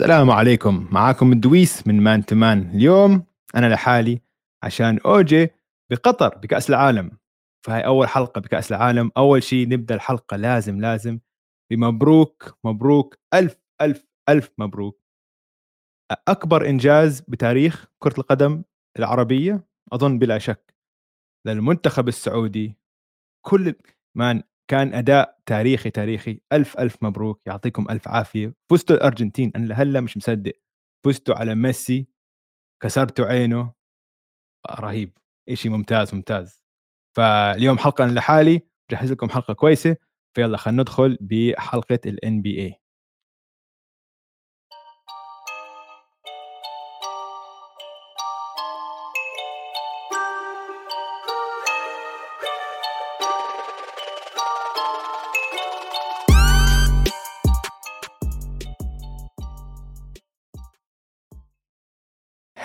السلام عليكم. معاكم الدويس من Man to Man. اليوم أنا لحالي عشان أوجي بقطر بكأس العالم. فهي أول حلقة بكأس العالم. أول شيء نبدأ الحلقة لازم لازم بمبروك مبروك ألف ألف ألف مبروك. أكبر إنجاز بتاريخ كرة القدم العربية أظن بلا شك. للمنتخب السعودي كل مان كان أداء تاريخي تاريخي. ألف ألف مبروك. يعطيكم ألف عافية. فزتوا الأرجنتين. أنا لهلا مش مصدق. فزتوا على ميسي. كسرتوا عينه. رهيب. شيء ممتاز ممتاز. فاليوم حلقة لحالي. جهز لكم حلقة كويسة. فيلا خلينا ندخل بحلقة الان بي اي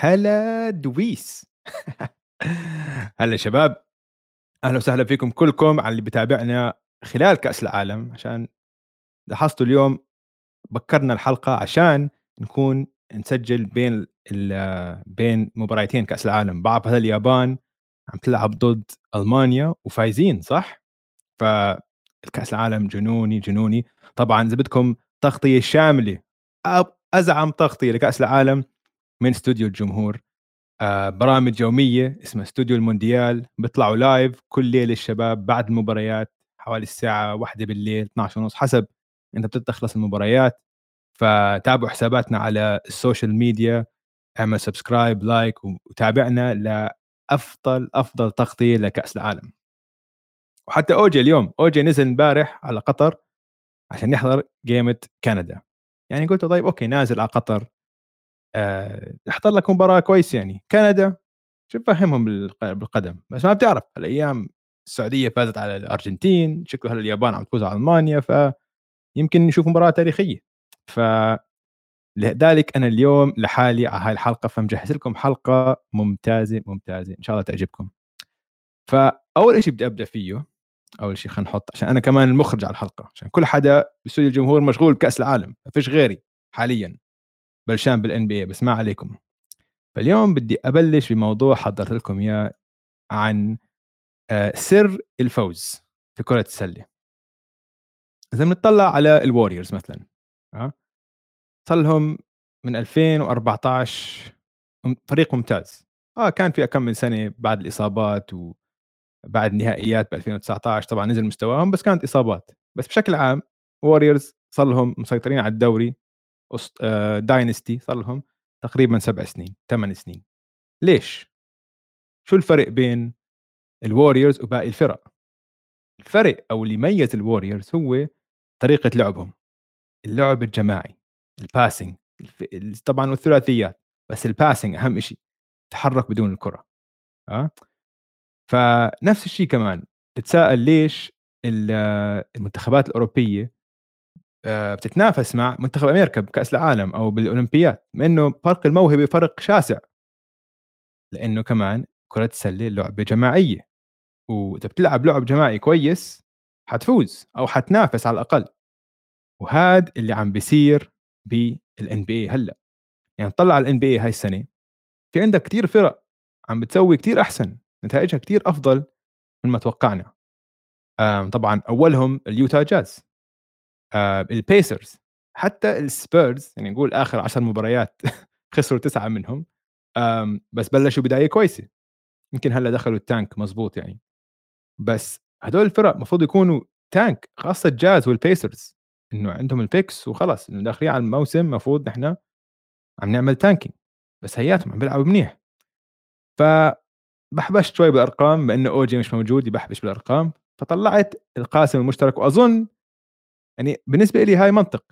هلا دويس هلا شباب أهلا وسهلا فيكم كلكم على اللي بتابعنا خلال كأس العالم عشان لاحظتوا اليوم بكرنا الحلقة عشان نكون نسجل بين بين مباراتين كأس العالم. بعرف هذا اليابان عم تلعب ضد ألمانيا وفايزين صح؟ فالكاس العالم جنوني جنوني. طبعا إذا بدكم تغطية شاملة أزعم تغطية لكأس العالم من استوديو الجمهور. آه برامج يومية اسمها استوديو المونديال. بيطلعوا live كل ليلة الشباب بعد المباريات حوالي الساعة واحدة بالليل 12 ونص حسب أنت بتخلص المباريات. فتابعوا حساباتنا على ال social media اعمل subscribe like وتابعنا لأفضل أفضل تغطية لكأس العالم. وحتى أوجي اليوم أوجي نزل امبارح على قطر عشان يحضر جيمة كندا يعني قلت طيب okay نازل على قطر. احضر لك مباراة كويس يعني. كندا شو فهمهم بالقدم. بس ما بتعرف الأيام السعودية فازت على الأرجنتين شكله هلا اليابان عم تفوز على ألمانيا فيمكن نشوف مباراة تاريخية. ف لذلك أنا اليوم لحالي على هاي الحلقة فمجهز لكم حلقة ممتازة ممتازة. إن شاء الله تعجبكم. فأول شيء بدي أبدأ فيه أول شيء خلينا نحط عشان أنا كمان المخرج على الحلقة عشان كل حدا باستوديو الجمهور مشغول بكأس العالم ما فيش غيري حاليا. بلشان بال NBA بس ما عليكم. فاليوم بدي أبلش بموضوع حضرت لكم إياه عن آه، سر الفوز في كرة السلة. إذا بنطلع على ال Warriors مثلا ها صار لهم من 2014 فريق ممتاز. آه كان في كم من سنة بعد الإصابات وبعد نهائيات ب 2019 طبعا نزل مستواهم بس كانت إصابات. بس بشكل عام Warriors صار لهم مسيطرين على الدوري dynasty آه، صار لهم تقريبا سبع سنين ثمان سنين ليش؟ شو الفرق بين ال Warriors وباقي الفرق؟ الفرق أو اللي يميز ال Warriors هو طريقة لعبهم اللعب الجماعي ال passing طبعا والثلاثيات بس ال passing أهم شيء تحرك بدون الكرة أه؟ فنفس الشيء كمان تتساءل ليش المنتخبات الأوروبية آه، بتتنافس مع منتخب أمريكا بكأس العالم أو بالاولمبياد مع إنه فرق الموهبة فرق شاسع. لأنه كمان كرة السلة لعبة جماعية وإذا بتلعب لعب جماعي كويس حتفوز أو حتنافس على الأقل. وهذا اللي عم بيصير بال NBA هلأ. يعني طلع على ال NBA هاي السنة في عندك كثير فرق عم بتسوي كثير أحسن نتائجها كثير أفضل من ما توقعنا. طبعا أولهم ال Utah Jazz. آه ال Pacers حتى السبيرز يعني نقول آخر عشر مباريات خسروا تسعة منهم بس بلشوا بداية كويسة. يمكن هلأ دخلوا ال tank مزبوط يعني. بس هدول الفرق المفروض يكونوا tank خاصة ال Jazz وال Pacers إنه عندهم ال picks وخلص إنه داخلين على الموسم المفروض نحن عم نعمل tanking بس هياتهم عم بيلعبوا منيح. ف بحبشت شوي بالأرقام بإنه اوجي مش موجود يبحبش بالأرقام. فطلعت القاسم المشترك وأظن يعني بالنسبة لي هاي منطق.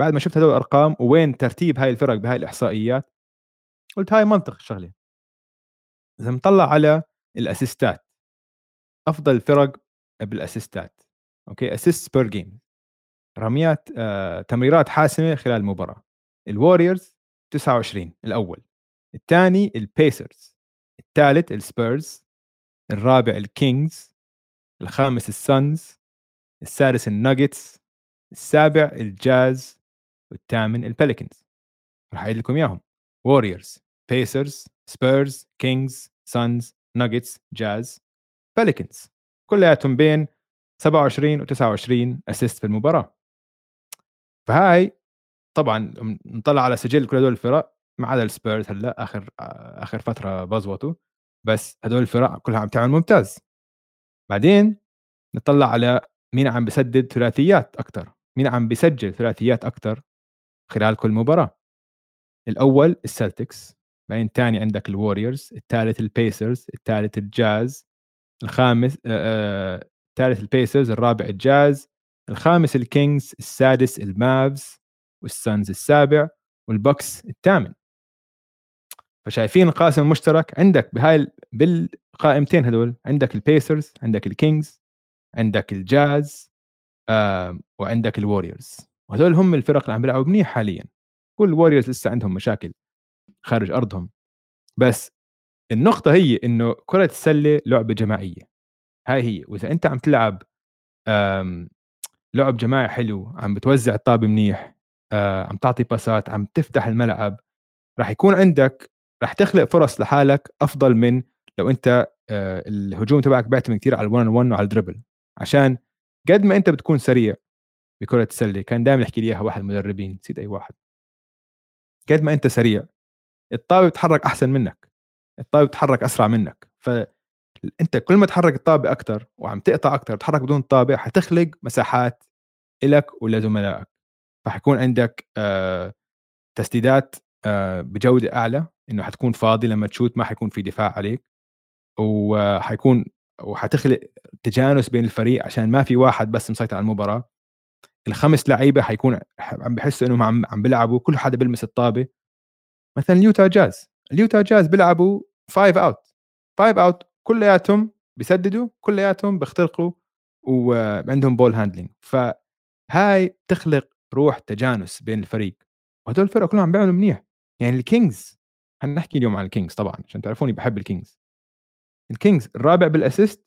بعد ما شفت هدول الأرقام ووين ترتيب هاي الفرق بهاي الإحصائيات قلت هاي منطق الشغلة. إذا نطلع على ال assists ات أفضل الفرق بال assists ات okay؟ assist per game رميات آه، تمريرات حاسمة خلال المباراة. الوريورز 29 الأول. الثاني البيسرز الثالث السبيرز الرابع الكينجز الخامس السانز السادس الناجتس السابع الجاز والثامن البليكنز راح أعيد لكم إياهم. ووريرز بيسرز سبيرز كينجز سانز ناجتس جاز بليكنز كلياتهم بين 27 و29 assist في المباراة. فهاي طبعا نطلع على سجل كل هدول الفرق ما عدا السبيرز هلأ آخر آخر فترة بزوطوا. بس هدول الفرق كلها عم تعمل ممتاز. بعدين نطلع على مين عم بسدد ثلاثيات أكثر مين عم بسجل ثلاثيات أكثر خلال كل مباراة. الأول السلتكس بعدين الثاني عندك الوريورز الثالث البيسرز الثالث الجاز الخامس الثالث البيسرز الرابع الجاز الخامس الكينجز السادس المافز والسانز السابع والبوكس الثامن. فشايفين القاسم المشترك عندك بهاي بالقائمتين هدول عندك البيسرز عندك الكينجز عندك الجاز آه وعندك الوريورز وهذول هم الفرق اللي عم بيلعبوا منيح حاليا. كل الوريورز لسه عندهم مشاكل خارج أرضهم. بس النقطة هي إنه كرة السلة لعبة جماعية. هاي هي. وإذا أنت عم تلعب لعب جماعي حلو عم بتوزع الطابة منيح آه، عم تعطي باسات عم تفتح الملعب راح يكون عندك راح تخلق فرص لحالك أفضل من لو أنت آه، الهجوم تبعك بيعتمد كثير على الون 1 وعلى الدربل عشان قد ما أنت بتكون سريع بكرة السلة. كان دائما يحكي لي إياها واحد المدربين نسيت أي واحد. قد ما أنت سريع الطابة بتتحرك أحسن منك. الطابة بتتحرك أسرع منك. ف أنت كل ما تحرك الطابة أكثر وعم تقطع أكثر تحرك بدون طابة حتخلق مساحات لك ولزملائك فحيكون عندك آه، تسديدات آه، بجودة أعلى إنه حتكون فاضي لما تشوت ما حيكون في دفاع عليك وحيكون وحتخلق تجانس بين الفريق عشان ما في واحد بس مسيطر على المباراة. الخمس لعيبة حيكون عم بحسوا إنهم عم عم بيلعبوا كل حدا بيلمس الطابة. مثلا اليوتا جاز اليوتا جاز بيلعبوا five out five out كلياتهم بيسددوا كلياتهم بيخترقوا وعندهم ball handling فهاي تخلق روح تجانس بين الفريق. وهدول الفرق كلهم عم بيعملوا منيح. يعني الكينجز حنحكي اليوم عن الكينجز طبعا عشان تعرفوني بحب الكينجز الكينجز الرابع بال assist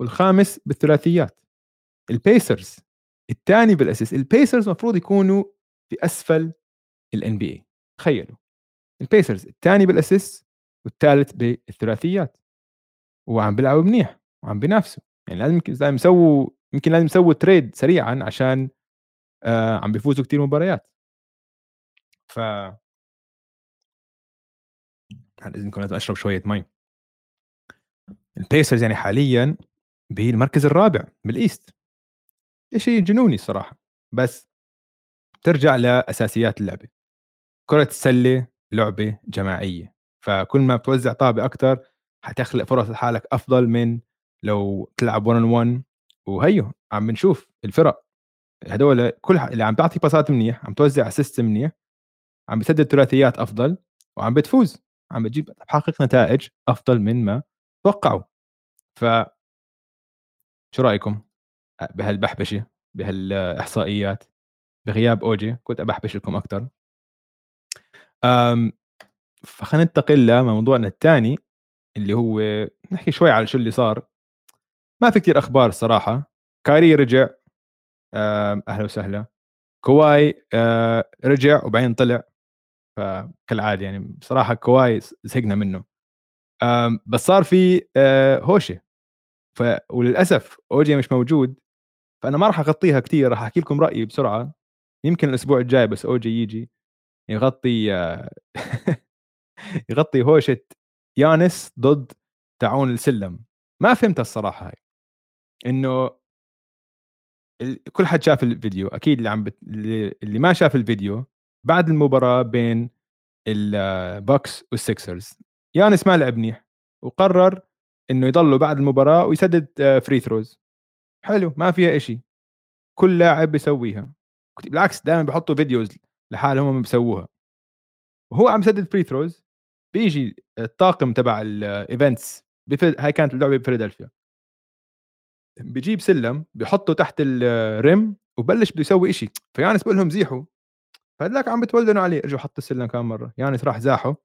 والخامس بالثلاثيات. البيسرز الثاني بال assist. البيسرز المفروض يكونوا في أسفل ال NBA تخيلوا. البيسرز الثاني بال assist والثالث بالثلاثيات. وعم بيلعبوا منيح وعم بينافسوا. يعني لازم لازم يسووا يمكن لازم يسووا trade سريعا عشان آه عم بيفوزوا كثير مباريات. ف عن اذنكم لازم أشرب شوية مي. البيسرز يعني حاليا بالمركز الرابع بال East. شيء جنوني الصراحة. بس ترجع لأساسيات اللعبة. كرة السلة لعبة جماعية. فكل ما بتوزع طابة أكثر حتخلق فرص لحالك أفضل من لو تلعب 1 on 1 وهيو عم بنشوف الفرق. هدول كل اللي عم تعطي باسات منيح عم توزع اسيست منيح عم بسدد ثلاثيات أفضل وعم بتفوز. عم بتجيب تحقق نتائج أفضل من ما توقعوا. ف شو رأيكم؟ بهالبحبشة بهالإحصائيات بغياب أوجي كنت أبحبش لكم أكثر فخلينا ننتقل لموضوعنا الثاني اللي هو نحكي شوي على شو اللي صار. ما في كثير أخبار الصراحه كايري رجع أهلا وسهلا. كواي رجع وبعدين طلع. فكالعادة يعني بصراحه كواي زهقنا منه. بس صار في هوشة. ف وللأسف اوجي مش موجود. فأنا ما راح أغطيها كثير راح أحكي لكم رأيي بسرعة. يمكن الأسبوع الجاي بس اوجي يجي يغطي يغطي هوشة يانس ضد تاعون السلم. ما فهمت الصراحة هاي. إنه كل حد شاف الفيديو أكيد اللي عم بت... اللي ما شاف الفيديو بعد المباراة بين البوكس والسيكسرز يانس ما لعب منيح وقرر إنه يضلوا بعد المباراة ويسدد free آه، throws حلو ما فيها إشي. كل لاعب بيسويها. بالعكس دائما بحطوا videos لحالهم هم بيسووها. وهو عم يسدد free throws بيجي الطاقم تبع ال events هاي كانت اللعبة بفيلادلفيا. بجيب سلم بحطه تحت ال rim وبلش بده يسوي إشي. فيانس بقول لهم زيحوا. فهذاك عم بتولدنوا عليه. رجعوا حط السلم كم مرة. يانس راح زاحه.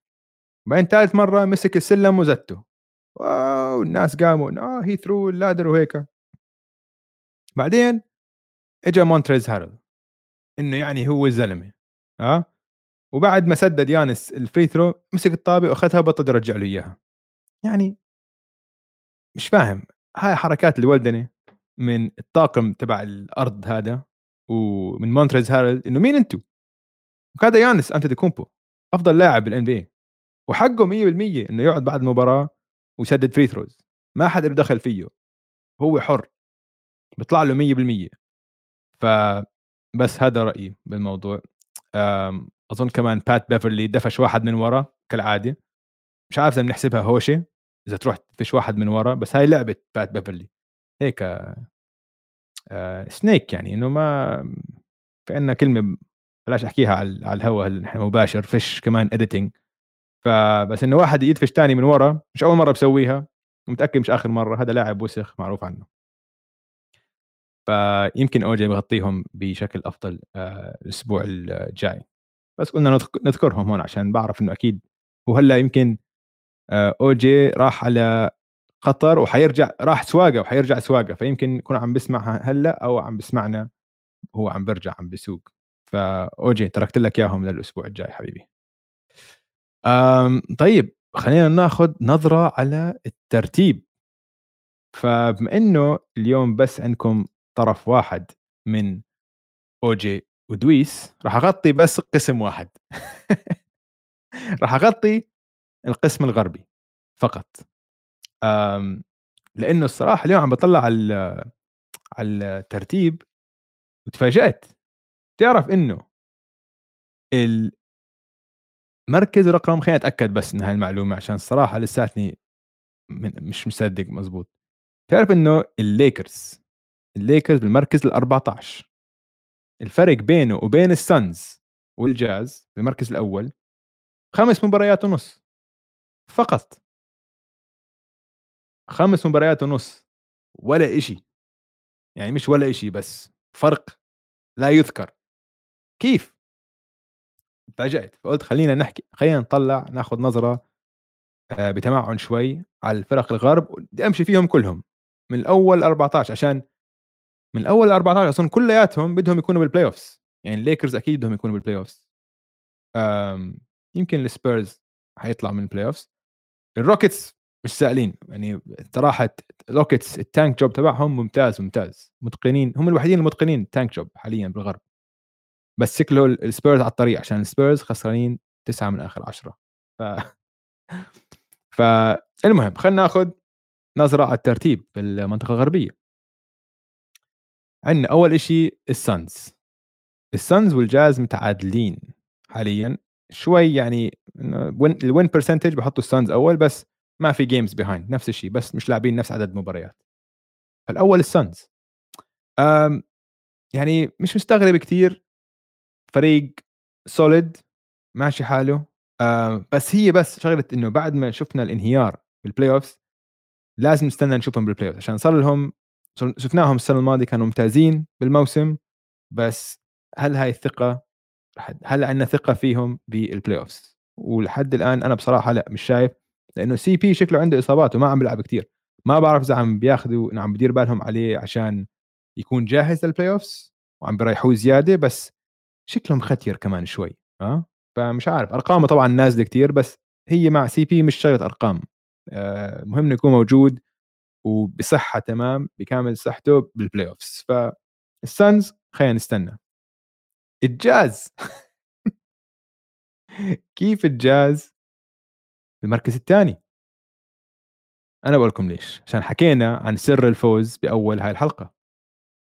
بعدين ثالث مرة مسك السلم وزته. واو الناس قاموا آه he threw the ladder وهيك بعدين اجى مونتريز هارل إنه يعني هو الزلمه ها آه؟ وبعد ما سدد يانس ال free throw مسك الطابة وأخذها بطل يرجع له إياها يعني مش فاهم هاي حركات الولدنة من الطاقم تبع الأرض هذا ومن مونتريز هارل إنه مين أنتم؟ وهذا يانس انتتكومبو أفضل لاعب بال NBA وحقه 100% إنه يقعد بعد المباراة ويسدد free throws ما حدا له دخل فيه. هو حر. بيطلع له 100% فبس هذا رأيي بالموضوع. أظن كمان بات بيفرلي دفش واحد من ورا كالعادة. مش عارف إذا بنحسبها هوشة إذا تروح تدفش واحد من ورا بس هاي لعبة بات بيفرلي هيك آه snake يعني إنه ما في عندنا كلمة بلاش أحكيها على نحن مباشر فيش كمان editing فبس إنه واحد يدفش ثاني من ورا مش أول مرة بسويها متأكد مش آخر مرة هذا لاعب وسخ معروف عنه. فيمكن OG بغطيهم بشكل أفضل آه الأسبوع الجاي. بس قلنا نذكرهم هون عشان بعرف إنه أكيد وهلأ يمكن آه اوجي راح على قطر وحيرجع راح سواقة وحيرجع سواقة فيمكن يكون عم بسمعها هلأ أو عم بسمعنا هو عم برجع عم بسوق. فاوجي تركت لك إياهم للأسبوع الجاي حبيبي. طيب خلينا ناخذ نظرة على الترتيب. فبما إنه اليوم بس عندكم طرف واحد من أوجي ودويس راح أغطي بس قسم واحد. راح أغطي القسم الغربي فقط. لأنه الصراحة اليوم عم بطلع على على الترتيب وتفاجأت. تعرف إنه المركز رقم خليني أتأكد بس من هاي المعلومة عشان الصراحة لساتني مش مصدق مزبوط. تعرف إنه ال Lakers ال Lakers بالمركز ال 14 الفرق بينه وبين ال Suns والجاز بالمركز الأول خمس مباريات ونص فقط. خمس مباريات ونص ولا إشي. يعني مش ولا إشي بس فرق لا يذكر. كيف؟ تفاجأت فقلت خلينا نحكي خلينا نطلع ناخذ نظرة آه، بتمعن شوي على الفرق الغرب بدي أمشي فيهم كلهم. من الأول 14 عشان من الأول 14 أصلا كلياتهم بدهم يكونوا بال playoffs يعني الليكرز أكيد بدهم يكونوا بال playoffs يمكن السبيرز حيطلع من ال playoffs ال Rockets مش سائلين يعني صراحة Rockets ال tank job تبعهم ممتاز ممتاز. متقنين هم الوحيدين المتقنين ال tank job حاليا بالغرب. بس شكله السبيرز على الطريق عشان السبيرز خسرانين تسعة من آخر عشرة. ف فالمهم خلينا ناخذ نظرة على الترتيب في المنطقة الغربية. عندنا أول إشي ال Suns ال Suns وال Jazz متعادلين حاليا. شوي يعني ال win percentage بحطوا ال Suns أول بس ما في games behind نفس الشيء بس مش لاعبين نفس عدد المباريات فالأول ال Suns يعني مش مستغرب كثير فريق solid ماشي حاله. بس هي بس شغلة إنه بعد ما شفنا الانهيار بال playoffs لازم نستنى نشوفهم بال playoff عشان صار لهم شفناهم السنة الماضية كانوا ممتازين بالموسم بس هل هاي الثقة هل عندنا ثقة فيهم بال playoffs ولحد الآن أنا بصراحة لا مش شايف لأنه CP شكله عنده إصابات وما عم بيلعب كثير ما بعرف إذا عم بياخذوا عم بدير بالهم عليه عشان يكون جاهز لل playoffs وعم بيريحوه زيادة بس شكله مختير كمان شوي ها أه؟ فمش عارف أرقامه طبعا نازلة كثير بس هي مع CP مش شغلة أرقام آه، مهم إنه يكون موجود وبصحة تمام بكامل صحته بال playoffs فال Suns خلينا نستنى. الجاز. كيف الجاز؟ المركز الثاني. أنا بقول لكم ليش. عشان حكينا عن سر الفوز بأول هاي الحلقة.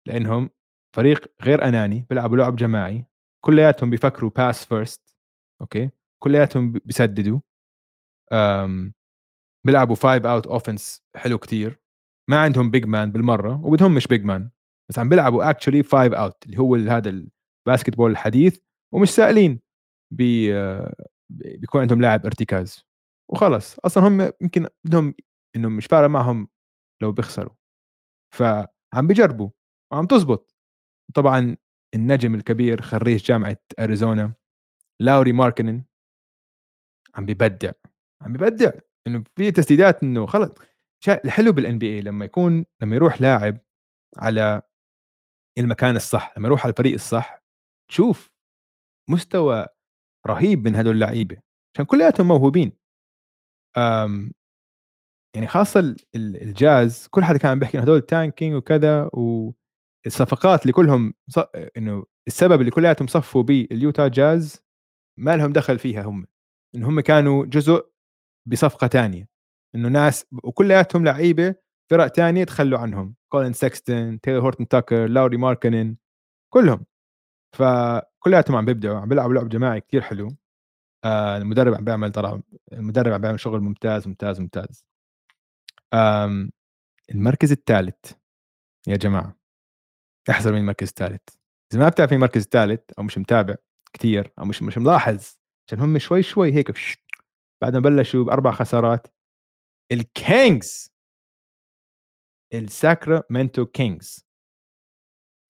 لأنهم فريق غير أناني بيلعبوا لعب جماعي. كلياتهم بيفكروا pass first okay؟ كلياتهم بيسددوا. بيلعبوا five out offense حلو كتير. ما عندهم big man بالمرة وبدهم مش big man بس عم بيلعبوا actually five out اللي هو هذا ال basketball الحديث ومش سائلين. بي بيكون عندهم لاعب ارتكاز. وخلص. أصلا هم يمكن بدهم انهم مش فارق معهم لو بيخسروا. فعم بيجربوا وعم تزبط. طبعا النجم الكبير خريج جامعة أريزونا لاوري ماركنن عم ببدع عم ببدع إنه في تسديدات إنه خلص. الحلو بالان بي اي لما يكون لما يروح لاعب على المكان الصح لما يروح على الفريق الصح تشوف مستوى رهيب من هدول اللعيبة عشان كلياتهم موهوبين. آمم يعني خاصة ال الجاز كل حدا كان بيحكي هدول tanking وكذا والصفقات اللي كلهم ص إنه السبب اللي كلياتهم صفوا بال Utah Jazz ما لهم دخل فيها هم، إن هم كانوا جزء بصفقة تانية، إنه ناس وكلياتهم لعيبة فرق تانية تخلّوا عنهم، كولين سكستون، تايلر هورتون تاكر، لاوري ماركنن، كلهم، فكلياتهم عم بيبدعوا، عم بيلعبوا لعب جماعي كتير حلو، آآ المدرب عم بيعمل طلع المدرب عم بيعمل شغل ممتاز، ممتاز، ممتاز. المركز الثالث يا جماعة. احذر من المركز الثالث. إذا ما بتعرف مين المركز الثالث أو مش متابع كتير أو مش مش ملاحظ عشان هم شوي شوي هيك بعد ما بلشوا بأربع خسارات ال Kings ال Sacramento Kings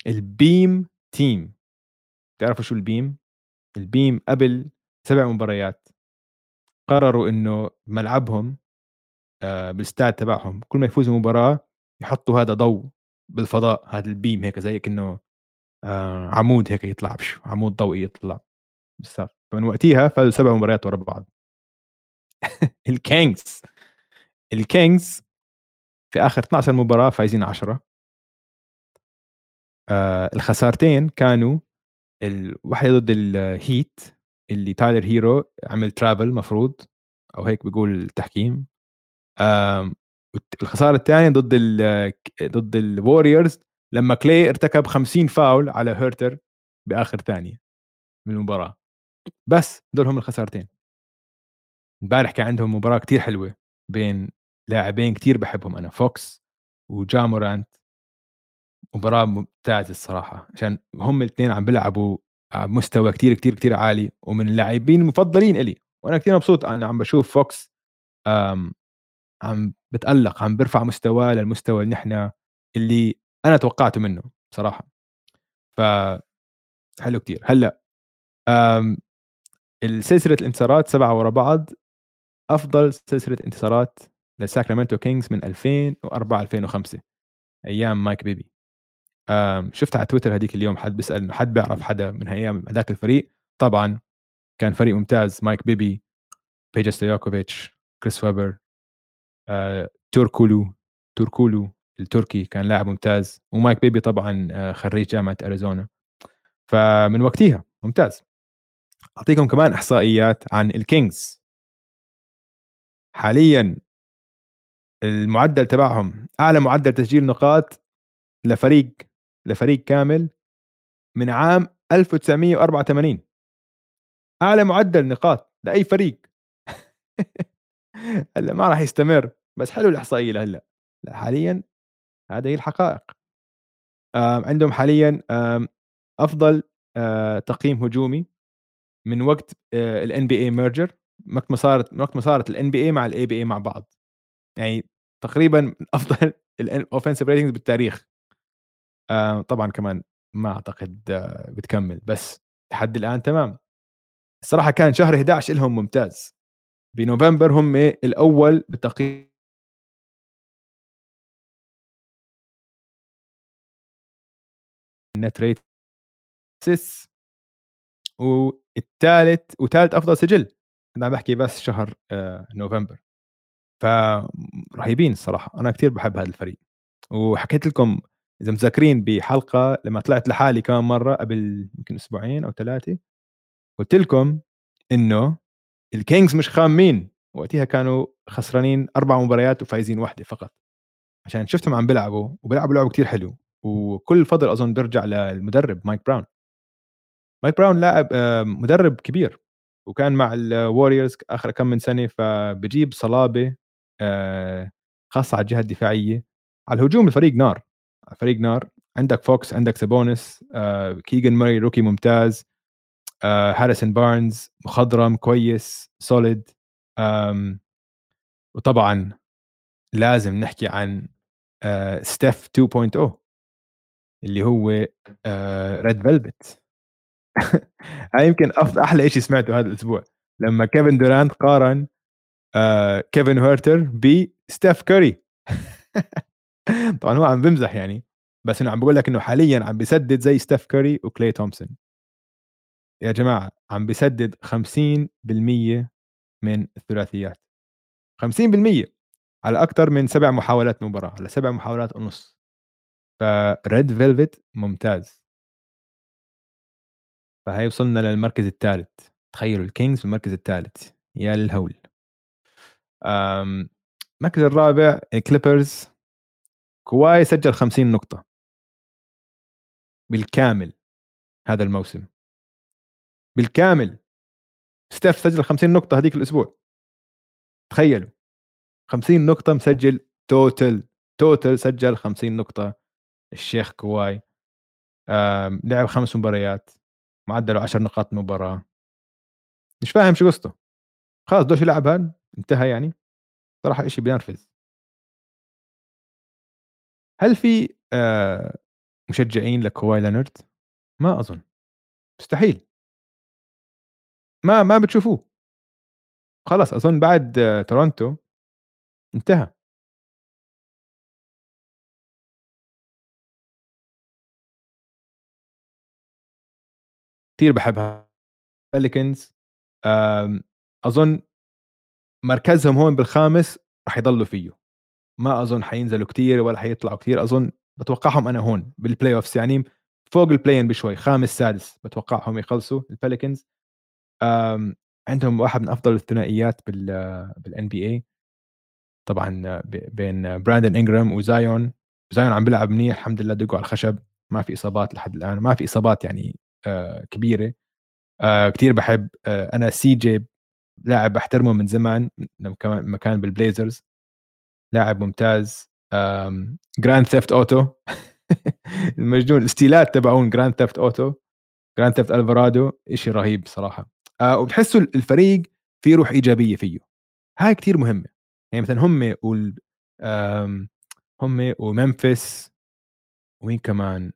ال beam team تعرفوا شو ال beam؟ ال beam قبل سبع مباريات قرروا إنه ملعبهم آه، بالاستاد تبعهم كل ما يفوزوا مباراه يحطوا هذا ضوء. بالفضاء هذا ال beam هيك زي كأنه آه، عمود هيك يطلع بش عمود ضوئي يطلع بالسقف فمن وقتها فازوا سبع مباريات ورا بعض. ال Kings ال Kings في آخر 12 مباراة فايزين 10 آه الخسارتين كانوا الواحده ضد ال Heat اللي تايلر هيرو عمل travel مفروض أو هيك بيقول التحكيم. الخسارة الثانية ضد ال ضد ال Warriors لما كلي ارتكب 50 فاول على هيرتر بآخر ثانية من المباراة. بس دول هم الخسارتين. امبارح كان عندهم مباراة كتير حلوة بين لاعبين كتير بحبهم أنا فوكس وجامورانت مباراة ممتازة الصراحة عشان هم الاثنين عم بيلعبوا على مستوى كتير كتير كتير عالي ومن اللاعبين المفضلين إلي. وأنا كتير مبسوط أنا عم بشوف فوكس عم بتألق عم بيرفع مستواه للمستوى اللي نحن اللي أنا توقعته منه بصراحة. ف حلو كتير. هلأ السلسلة الانتصارات سبعة ورا بعض أفضل سلسلة انتصارات للساكرامنتو كينجز من 2004 2005 أيام مايك بيبي شفت على تويتر هذيك اليوم حد بيسأل حد بيعرف حدا من أيام هذاك الفريق؟ طبعا كان فريق ممتاز مايك بيبي بيجا ستوياكوفيتش كريس ويبر توركولو توركولو التركي كان لاعب ممتاز ومايك بيبي طبعا آه، خريج جامعة أريزونا. فمن وقتها ممتاز. أعطيكم كمان إحصائيات عن الكينجز. حاليا المعدل تبعهم أعلى معدل تسجيل نقاط لفريق لفريق كامل من عام 1984 أعلى معدل نقاط لأي فريق. هلا ما راح يستمر بس حلو الإحصائية لهلا حاليا هذه هي الحقائق عندهم حاليا أفضل تقييم هجومي من وقت ال NBA merger وقت ما صارت وقت ما صارت ال NBA مع ال ABA مع بعض. يعني تقريبا من أفضل ال offensive ratings بالتاريخ. طبعا كمان ما أعتقد بتكمل بس لحد الآن تمام. الصراحة كان شهر 11 لهم ممتاز. بنوفمبر هم الأول بالتقييم ال net ratings والثالث وثالث أفضل سجل. أنا عم بحكي بس شهر آه، نوفمبر. فرهيبين الصراحة. أنا كثير بحب هذا الفريق. وحكيت لكم إذا متذكرين بحلقة لما طلعت لحالي كمان مرة قبل يمكن أسبوعين أو ثلاثة قلت لكم إنه الكينجز مش خامين. وقتها كانوا خسرانين أربع مباريات وفايزين واحدة فقط. عشان شفتهم عم بيلعبوا وبيلعبوا لعب كثير حلو. وكل الفضل أظن بيرجع للمدرب مايك براون. مايك براون لاعب آه، مدرب كبير. وكان مع الوريورز آخر كم من سنة فبجيب صلابة آه، خاصة على الجهة الدفاعية. على الهجوم الفريق نار. فريق نار. عندك فوكس عندك سابونس آه، كيجن ماري rookie ممتاز. هاريسون بارنز مخضرم كويس solid وطبعا لازم نحكي عن ستيف 2.0 اللي هو Red Velvet هاي يمكن أحلى شيء سمعته هذا الأسبوع. لما كيفن دورانت قارن كيفن هيرتر بستيف كوري طبعا هو عم بمزح يعني بس انه عم بقول لك إنه حاليا عم بيسدد زي ستيف كوري وكلي تومسون يا جماعة عم بيسدد 50% من الثلاثيات، 50% على أكتر من 7 محاولات مباراة، على 7 محاولات ونُص، فRed Velvet ممتاز. فهي وصلنا للمركز الثالث، تخيّلوا الكينجز في المركز الثالث، يا للهول. آمم، المركز الرابع الكليبرز كواي سجّل 50 نقطة. بالكامل هذا الموسم. بالكامل. ستيف سجّل 50 نقطة هذيك الأسبوع. تخيّلوا 50 نقطة مسجّل total total سجّل 50 نقطة الشيخ كواي. لعب 5 مباريات، معدّله 10 نقاط مباراة. مش فاهم شو قصته، خلاص بدوش يلعب هاد، انتهى يعني؟ صراحة إشي بينرفز. هل في آآ مشجعين لكواي لينارد؟ ما أظن، مستحيل. ما ما بتشوفوه. خلاص أظن بعد تورونتو انتهى. باحب pelicans آمم، أظن مركزهم هون بالخامس راح يضلوا فيه، ما أظن حينزلوا كتير ولا حيطلعوا كتير، أظن باتوقعهم أنا هون بالplay offs يعني فوق in بشوي، خامس، سادس باتوقعهم يخلصوا آمم، عندهم واحد من أفضل الثنائيات بال بالNBA. طبعًا ب بين براندن إنجرام وزايون، زايون عم بيلعب منيح الحمد لله دقوا على الخشب، ما في إصابات لحد الآن، ما في إصابات يعني آآ كبيرة، آآ كتير باحب آآ أنا CJ لاعب باحترمه من زمان لمّا كمان لمّا كان بالبليزرز لاعب ممتاز. آمم Grand Theft Auto. المجنون الستيلات تبعون Grand Theft Auto. Grand Theft Alvarado إشي رهيب صراحة. آآ وبتحسوا الفريق في روح إيجابية فيه، هاي كتير مهمة، يعني مثلًا هم وال هم وممفيس ومين كمان؟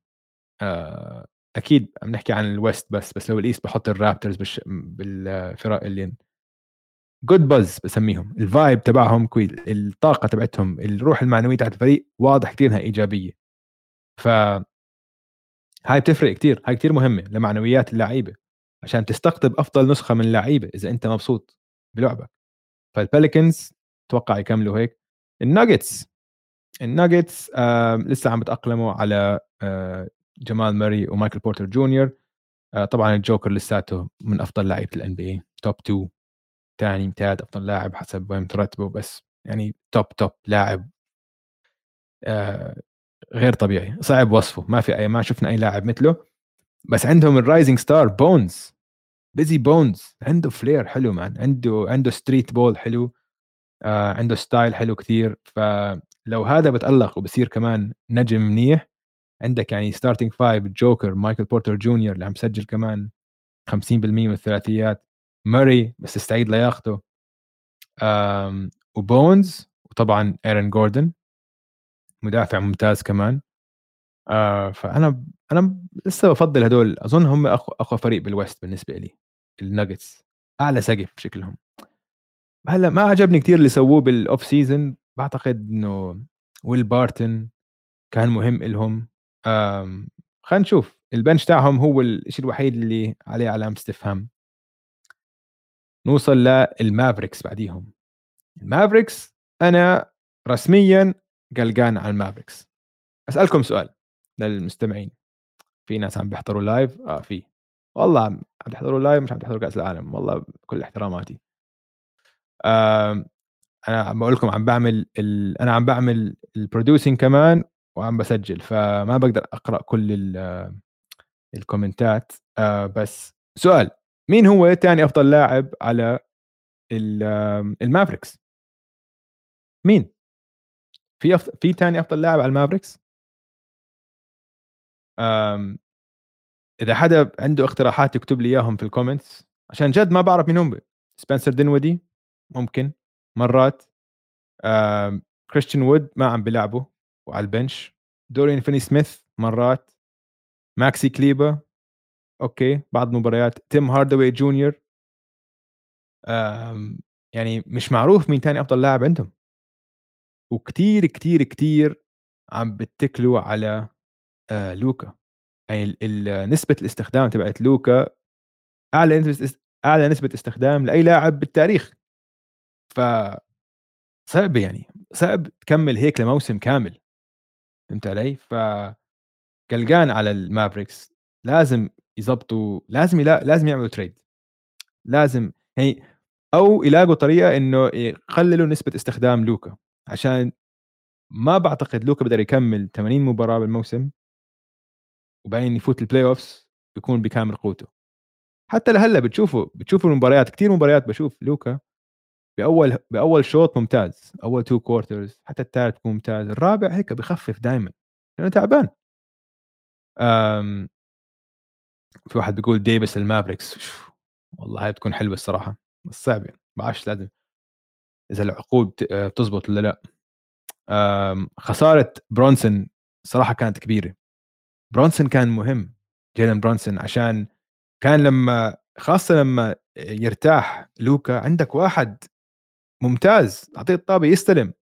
آآ أكيد عم نحكي عن الwest بس، بس لو الeast باحط الرابترز بالش بالفرق اللي good buzz باسميهم الvibe تبعهم كويس، الطاقة تبعتهم، الروح المعنوية تبعة الفريق واضح كتير إنها إيجابية. ف هاي بتفرق كتير، هاي كتير مهمة لمعنويات اللعيبة، عشان تستقطب أفضل نسخة من اللعيبة إذا أنت مبسوط بلعبك. فالpelicans أتوقع يكملوا هيك. الnuggets الnuggets آآ لسه عم بيتأقلموا على آآ جمال ماري ومايكل بورتر جونيور آآ طبعًا الجوكر لساته من أفضل لعيبة الNBA. top 2 تاني، تالت أفضل لاعب حسب وين ترتبه بس يعني top top لاعب آآ غير طبيعي، صعب وصفه، ما في أي ما شُفنا أي لاعب مثله، بس عندهم الrising star بونز بيزي بونز عنده flair حلو man عنده عنده street ball حلو. آآ عنده style حلو كتير، فلو هذا بتألق وبصير كمان نجم منيح، عندك يعني starting 5 الجوكر، مايكل بورتر جونيور اللي عم يسجل كمان 50% من الثلاثيات، ماري بس يستعيد لياقته، وبونز وطبعًا إيرن جوردن مدافع ممتاز كمان. آآ فأنا أنا لسه بافضّل هدول، أظن هم أقوى أقوى فريق بالwest بالنسبة إلي الnuggets أعلى سقف شكلهم. هلأ ما عجبني كتير اللي سووه بالoff season باعتقد إنه ويل بارتن كان مهم إلهم، آمم خلينا نشوف الbench تاعهم هو الشيء الوحيد اللي عليه علامة استفهام. نوصل للMavericks بعديهم. الMavericks أنا رسميًا قلقان على الMavericks. أسألكم سؤال للمستمعين، في ناس عم بيحضروا live؟ آه في، والله عم بيحضروا live مش عم بيحضروا كأس العالم، والله بكل احتراماتي. آمم أنا عم باقول لكم عم باعمل ال أنا عم باعمل الproducing كمان وعم باسجل، فما باقدر أقرأ كل ال الكومنتات آآ بس سؤال، مين هو تاني أفضل لاعب على ال الMavericks؟ مين؟ في أف في تاني أفضل لاعب على الMavericks؟ إذا حدا عنده اقتراحات يكتب لي إياهم في الcomments عشان جد ما باعرف مين هم، سبنسر دينويدي ممكن مرات. كريستيان وود ما عم بيلعبه وعلى ال bench، دوريان فيني سميث مرات، ماكسي كليبا okay بعض المباريات، تيم هارداوي جونيور. يعني مش معروف مين تاني أفضل لاعب عندهم. وكتير، كتير، كتير عم بيتّكلوا على آآ لوكا، يعني ال ال نسبة الاستخدام تبعة لوكا أعلى نسبة أعلى نسبة استخدام لأي لاعب بالتاريخ. ف صعب يعني صعب تكمل هيك لموسم كامل. فهمت علي؟ ف قلقان على المافريكس لازم يضبطوا لازم يلا... لازم يعملوا trade لازم يعني أو يلاقوا طريقة إنه يقللوا نسبة استخدام لوكا. عشان ما بعتقد لوكا بيقدر يكمل 80 مباراة بالموسم. وبعدين يفوت ال playoffs يكون بكامل قوته. حتى لهلأ بتشوفوا بتشوفوا المباريات كثير مباريات بشوف لوكا بأول بأول شوط ممتاز أول two quarters حتى الثالث ممتاز الرابع هيك بخفف دائما لأنه تعبان. في واحد بيقول ديفيس المافريكس والله هاي بتكون حلوة الصراحة بس صعب يعني ما بعرفش لازم. إذا العقود بتزبط ولا لأ. خسارة برونسون صراحة كانت كبيرة. برونسون كان مهم جيلن برونسون عشان كان لما خاصة لما يرتاح لوكا عندك واحد ممتاز أعطيه الطابة يستلم.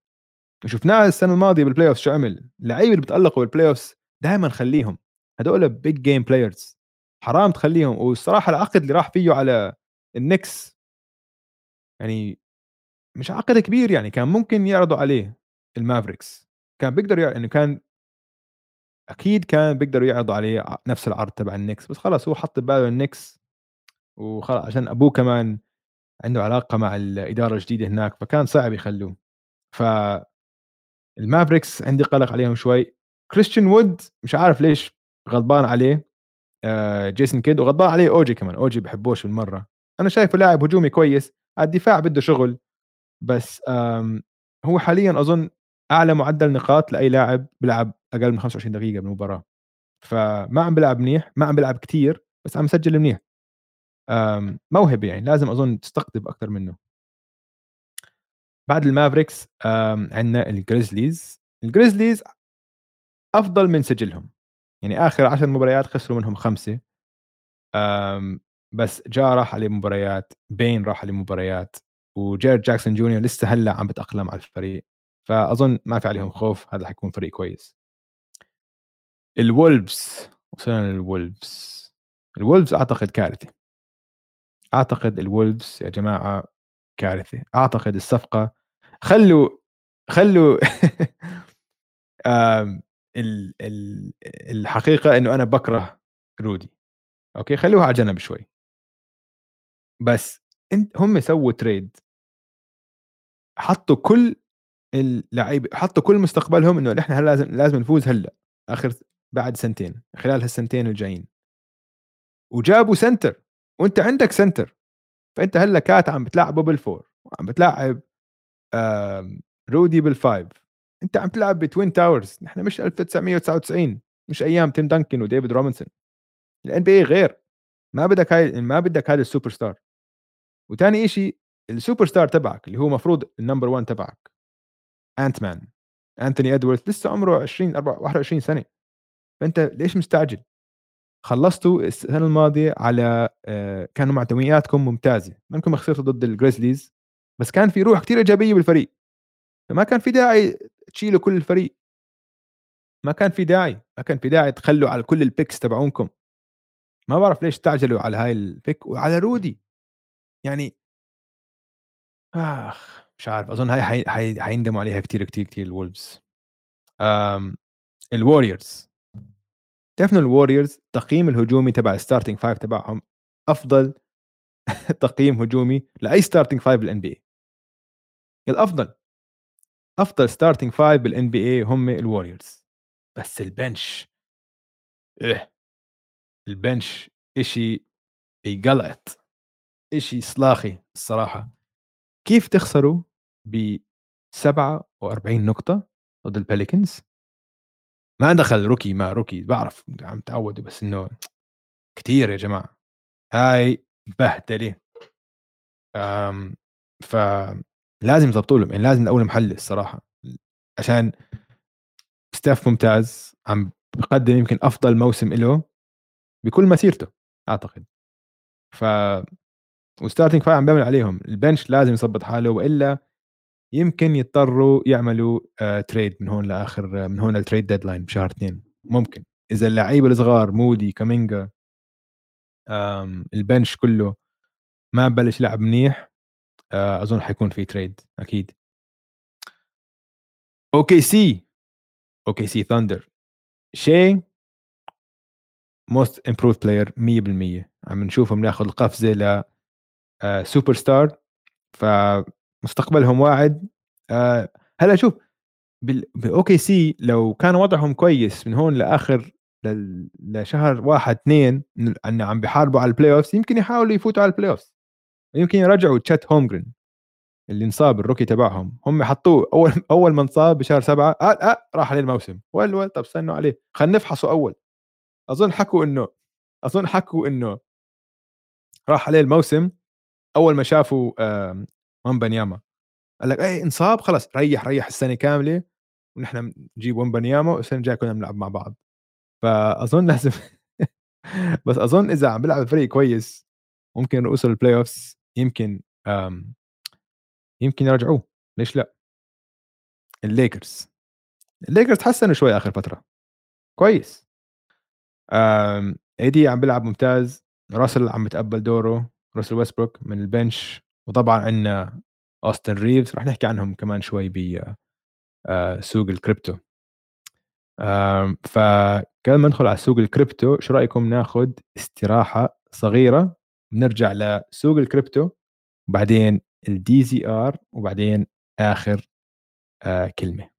شفناه السنة الماضية بال playoff شو عمل؟ اللعيبه اللي بتألقوا بال playoff دائما خليهم. هدول big game players حرام تخليهم. والصراحة العقد اللي راح فيه على النكس يعني مش عقد كبير يعني كان ممكن يعرضوا عليه المافريكس. كان بيقدر يعني كان أكيد كان بيقدروا يعرضوا عليه نفس العرض تبع النكس بس خلص هو حط بباله النكس وخلص عشان أبوه كمان عنده علاقة مع الإدارة الجديدة هناك فكان صعب يخلوه. ف المافريكس عندي قلق عليهم شوي. كريستيان وود مش عارف ليش غضبان عليه آه جيسون كيد وغضبان عليه أوجي كمان أوجي بحبوش بالمرة. أنا شايفه لاعب هجومي كويس الدفاع بده شغل بس هو حاليا أظن أعلى معدل نقاط لأي لاعب بيلعب أقل من 25 دقيقة بالمباراه فما عم بيلعب منيح ما عم بيلعب كثير بس عم يسجل منيح. موهبة يعني لازم أظن تستقطب أكثر منه. بعد المافريكس عندنا الجريزليز. الجريزليز أفضل من سجلهم. يعني آخر 10 مباريات خسروا منهم خمسة. بس جا راح عليه مباريات بين راح عليه مباريات وجيرد جاكسون جونيور لسه هلأ عم بتأقلم على الفريق. فأظن ما في عليهم خوف هذا حيكون فريق كويس. الولفز وصلنا للولفز. الولفز أعتقد كارثة. أعتقد الولفز يا جماعة كارثة. أعتقد الصفقة خلوا خلوا الحقيقة إنه أنا بكره رودي. أوكي؟ خلوها على جنب شوي. بس انت هم سووا تريد. حطوا كل اللعيبه حطوا كل مستقبلهم إنه إحنا لازم لازم نفوز هلا. آخر بعد سنتين خلال هالسنتين الجايين. وجابوا center وانت عندك center. فانت هلأ كات عم بتلعبه بال four وعم بتلعب رودي بال five انت عم تلعب ب twin towers. نحن مش 1999 مش أيام تيم دانكن وديفيد روبنسون. ال NBA غير. ما بدك هاي ما بدك هذا السوبر ستار. وثاني شيء السوبر ستار تبعك اللي هو مفروض ال number 1 تبعك. انت مان انتوني ادواردز لسه عمره 20 21 سنة. فأنت ليش مستعجل؟ خلصتوا السنة الماضية على آه، كانوا معطياتكم ممتازة. منكم خسرتوا ضد الجريزليز بس كان في روح كثير إيجابية بالفريق. فما كان في داعي تشيلوا كل الفريق. ما كان في داعي ما كان في داعي تخلوا على كل ال picks تبعونكم. ما بعرف ليش استعجلوا على هاي ال pick وعلى رودي. يعني آخ مش عارف أظن هاي حي... حي... حيندموا عليها كثير كثير كثير الولفز الوريورز تعرفوا الوريورز التقييم الهجومي تبع ال starting five تبعهم أفضل تقييم هجومي لأي starting five بال NBA الأفضل أفضل starting five بال NBA هم الوريورز. بس ال bench إيه ال bench إشي يقلعت إشي صلاخي الصراحة. كيف تخسروا ب 47 نقطة ضد البيليكنز ما دخل rookie ما rookie بعرف عم تعودوا بس إنه كثير يا جماعة. هاي بهدلة. ف لازم يضبطوا لهم يعني لازم الأول محل الصراحة. عشان ستيف ممتاز عم بقدم يمكن أفضل موسم له بكل مسيرته أعتقد. ف و starting five عم بيعمل عليهم. ال bench لازم يظبط حاله وإلا يمكن يضطروا يعملوا آه trade من هون لآخر من هون لل trade deadline بشهر اثنين. ممكن. إذا اللعيبة الصغار مودي كومينجا ال bench كله ما بلش يلعب منيح آه، أظن حيكون في trade أكيد. OKC OKC ثاندر شاي most improved player 100% عم نشوفهم ناخذ القفزة ل سوبر ستار فمستقبلهم واعد. آه، هلا شوف ب OKC لو كان وضعهم كويس من هون لآخر لشهر واحد اثنين ان عم بيحاربوا على ال playoff يمكن يحاولوا يفوتوا على ال playoff يمكن يرجعوا تشيت هولمجرين اللي انصاب ال rookie تبعهم. هم حطوه أول أول ما انصاب بشهر سبعة آه آه راح عليه الموسم وين وين طب استنوا عليه. خلينا نفحصه أول. أظن حكوا إنه أظن حكوا إنه راح عليه الموسم. أول ما شافوا ويمبنياما قال لك اي انصاب خلص ريح ريح السنة كاملة ونحن نجيب ويمبنياما والسنة الجاية كلنا بنلعب مع بعض. فأظن لازم بس أظن إذا عم بيلعب فريق كويس ممكن يوصل ال playoffs يمكن يمكن يرجعوه. ليش لأ؟ الليكرز الليكرز تحسنوا شوي آخر فترة. كويس. AD عم بيلعب ممتاز. راسل عم بتقبل دوره. راسل ويسبروك من ال bench وطبعا عندنا اوستن ريفز رح نحكي عنهم كمان شوي ب آه، الكريبتو فقبل ما ندخل على سوق الكريبتو شو رأيكم ناخذ استراحة صغيرة؟ نرجع لسوق الكريبتو وبعدين الدي زي ار وبعدين آخر آه كلمة.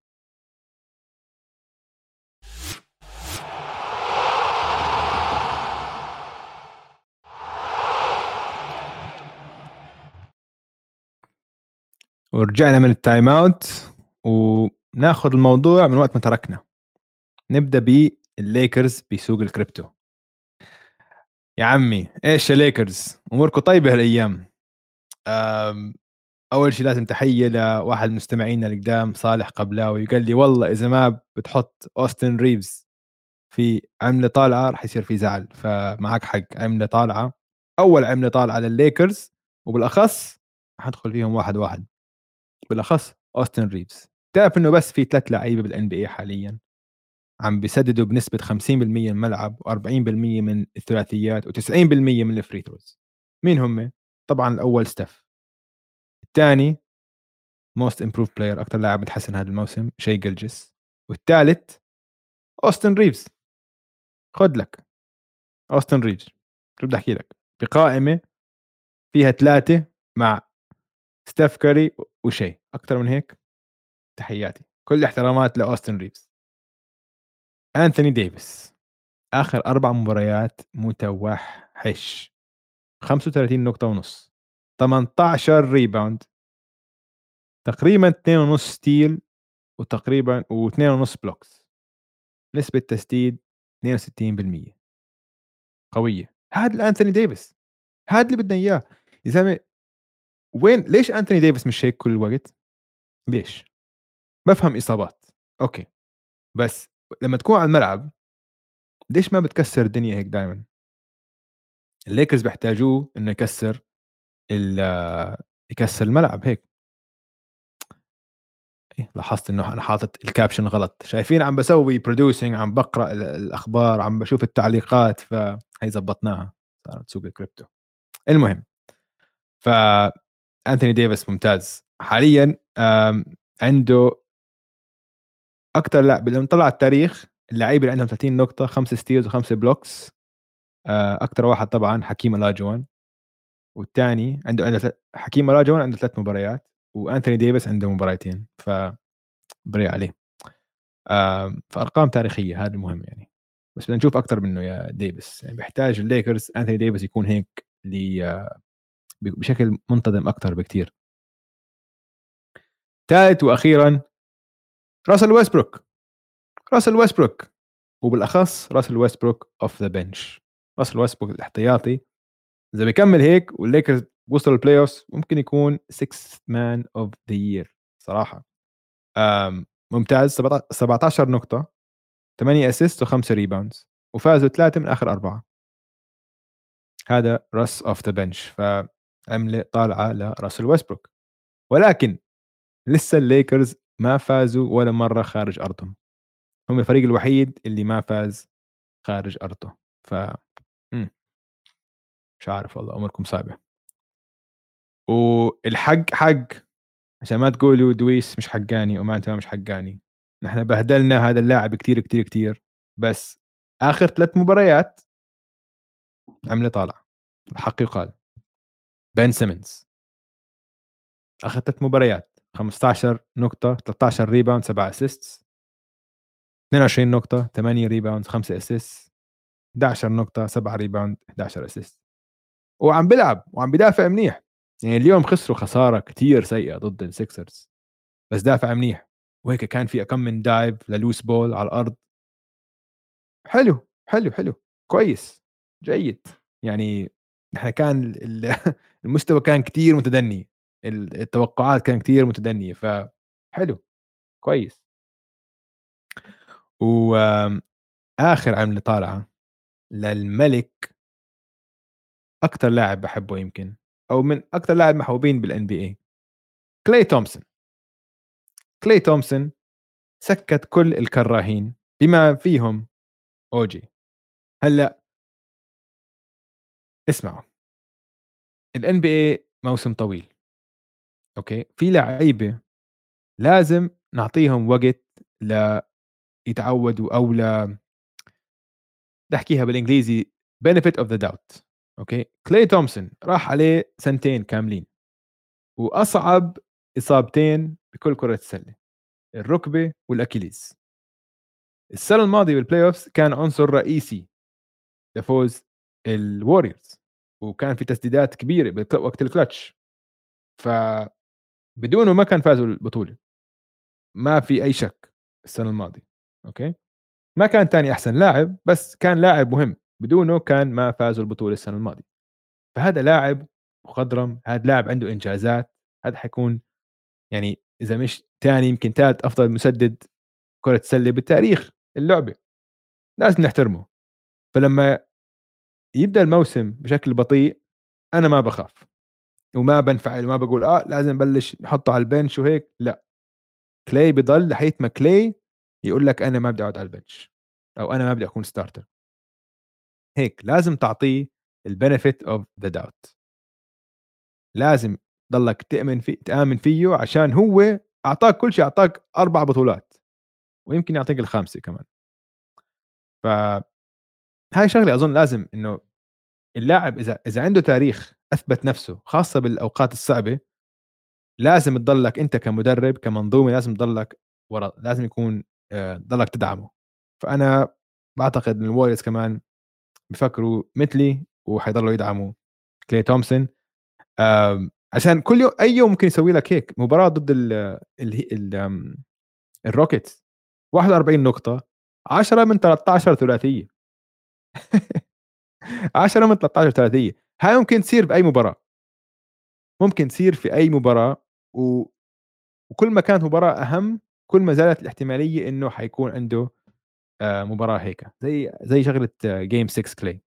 ورجعنا من ال time out وناخذ الموضوع من وقت ما تركنا. نبدأ بالليكرز بسوق الكريبتو يا عمي إيش يا ليكرز أموركم طيبة هالأيام. أول شيء لازم تحية لواحد مستمعينا القدام صالح قبلاوي قال لي والله إذا ما بتحط أوستن ريفز في عملة طالعة راح يصير في زعل. فمعك حق عملة طالعة أول عملة طالعة للليكرز وبالأخص حندخل فيهم واحد واحد. بالأخص اوستن ريفز تعرف إنه بس في ثلاث لعيبة بال NBA حاليا. عم بيسددوا بنسبة 50% من الملعب و40% من الثلاثيات و90% من ال free throws مين هم؟ طبعا الأول ستيف الثاني most improved player أكثر لاعب متحسن هذا الموسم شي جلجس والثالث اوستن ريفز خذ لك. اوستن ريفز شو بدي أحكي لك؟ بقائمة فيها ثلاثة مع ستيف كاري وشي. أكثر من هيك؟ تحياتي. كل احترامات لأوستن ريفز. أنثوني ديفيس. آخر أربع مباريات متوحش. 35 نقطة ونص. 18 rebound تقريبا 2.5 steal وتقريبا و2.5 blocks نسبة تسديد 62% قوية. هذا الانثوني ديفيس. هذا اللي بدنا إياه. يا زلمة وين ليش انثوني ديفيس مش هيك كل الوقت؟ ليش؟ بفهم إصابات okay بس لما تكون على الملعب ليش ما بتكسر الدنيا هيك دائما؟ الليكرز بيحتاجوه إنه يكسر يكسر الملعب هيك إيه لاحظت إنه أنا حاطط ال caption غلط شايفين عم بسوي producing عم بقرأ الأخبار عم بشوف التعليقات فهي زبطناها صارت سوق الكريبتو المهم ف أنثوني ديفيس ممتاز. حاليا عنده أكثر لاعب لما نطلع على التاريخ اللعيبة اللي عندهم 30 نقطة خمسة steals وخمسة blocks آه، أكثر واحد طبعا حكيم الاجوان والثاني عنده عنده حكيم الاجوان عنده ثلاث مباريات وأنثوني ديفيس عنده مباراتين ف بري عليه. فأرقام تاريخية هذا المهم يعني. بس بدنا نشوف أكثر منه يا ديفيس. يعني بيحتاج الليكرز أنثوني ديفيس يكون هيك آه، بشكل منتظم أكثر بكثير ثالث وأخيرا راسل ويسبروك راسل ويسبروك وبالأخص راسل ويسبروك اوف ذا بنش راسل ويسبروك الاحتياطي. إذا بيكمل هيك والليكرز وصلوا ال playoff ممكن يكون 6 man of the year صراحة. ممتاز 17 نقطة 8 assist و5 rebounds وفازوا ثلاثة من آخر أربعة. هذا راس off the bench فعمله طالعة لراسل ويسبروك ولكن لسه الليكرز ما فازوا ولا مرة خارج أرضهم. هم الفريق الوحيد اللي ما فاز خارج أرضه. ف مش عارف والله أموركم صعبة. والحق حق. عشان ما تقولوا دويس مش حقاني وما أنت مش حقاني، نحن بهدلنا هذا اللاعب كتير، كتير، كتير، بس آخر 3 مباريات عمل طالع، الحق يُقال. بن سيمنز آخر 3 مباريات 15 نقطة، 13 rebound، 7 assists. 22 نقطة، 8 rebound، 5 assist. 11 نقطة، 7 rebound، 11 assist. وعم بيلعب وعم بيدافع منيح. يعني اليوم خسروا خسارة كتير سيئة ضد السكسرز بس دافع منيح وهيك كان في كم من دايف للوس بول على الأرض. حلو، حلو، حلو، كويس، جيد. يعني نحن كان المستوى كان كتير متدني، التوقعات كان كتير متدنية، فحلو، كويس. وآخر عملة طالعة للملك أكتر لاعب باحبه يمكن أو من أكتر لاعب محبوبين بال NBA كلاي تومسون. كلاي تومسون سكّت كل الكراهين بما فيهم OG. هلأ اسمعوا. ال NBA موسم طويل، okay؟ في لعيبة لازم نعطيهم وقت ليتعودوا أو ل بدي أحكيها بالإنجليزي benefit of the doubt. okay؟ كلاي تومسون راح عليه سنتين كاملين. وأصعب إصابتين بكل كرة السلة الركبة وال Achilles. السنة الماضية بال playoffs كان عنصر رئيسي لفوز الوريورز وكان في تسديدات كبيرة وقت الكلتش ف بدونه ما كان فازوا البطولة ما في أي شك السنة الماضية أوكي؟ ما كان تاني أحسن لاعب بس كان لاعب مهم بدونه كان ما فازوا البطولة السنة الماضية. فهذا لاعب مخضرم هذا لاعب عنده إنجازات هذا حيكون يعني إذا مش ثاني يمكن ثالث أفضل مسدد كرة سلة بالتاريخ اللعبة. لازم نحترمه. فلما يبدأ الموسم بشكل بطيء أنا ما بخاف. وما بنفعل وما بقول آه لازم نبلش نحطه على البنش وهيك لا. كلاي بضل لحيث ما كلاي يقول لك أنا ما بدي أقعد على ال bench أو أنا ما بدي أكون starter هيك لازم تعطيه ال benefit of the doubt لازم ضلك تأمن في تآمن فيه عشان هو أعطاك كل شيء أعطاك أربع بطولات ويمكن يعطيك الخامسة كمان. ف هاي شغلة أظن لازم إنه اللاعب إذا إذا عنده تاريخ أثبت نفسه خاصة بالأوقات الصعبة لازم تضلك أنت كمدرب كمنظومة لازم تضلك ورا لازم يكون آه، تضلك تدعمه. فأنا بعتقد إن ال Warriors كمان بفكروا مثلي وحيضلوا يدعموا كلاي تومسون. عشان كل يوم أي يوم ممكن يسوي لك هيك مباراة ضد ال ال ال Rockets 41 نقطة 10 من 13 ثلاثية. 10 من 13 ثلاثية. هاي ممكن تصير بأي مباراة. ممكن تصير في أي مباراة و... وكل ما كانت مباراة أهم كل ما زادت الاحتمالية إنه حيكون عنده آه، مباراة هيك زي زي شغلة game 6 كلاي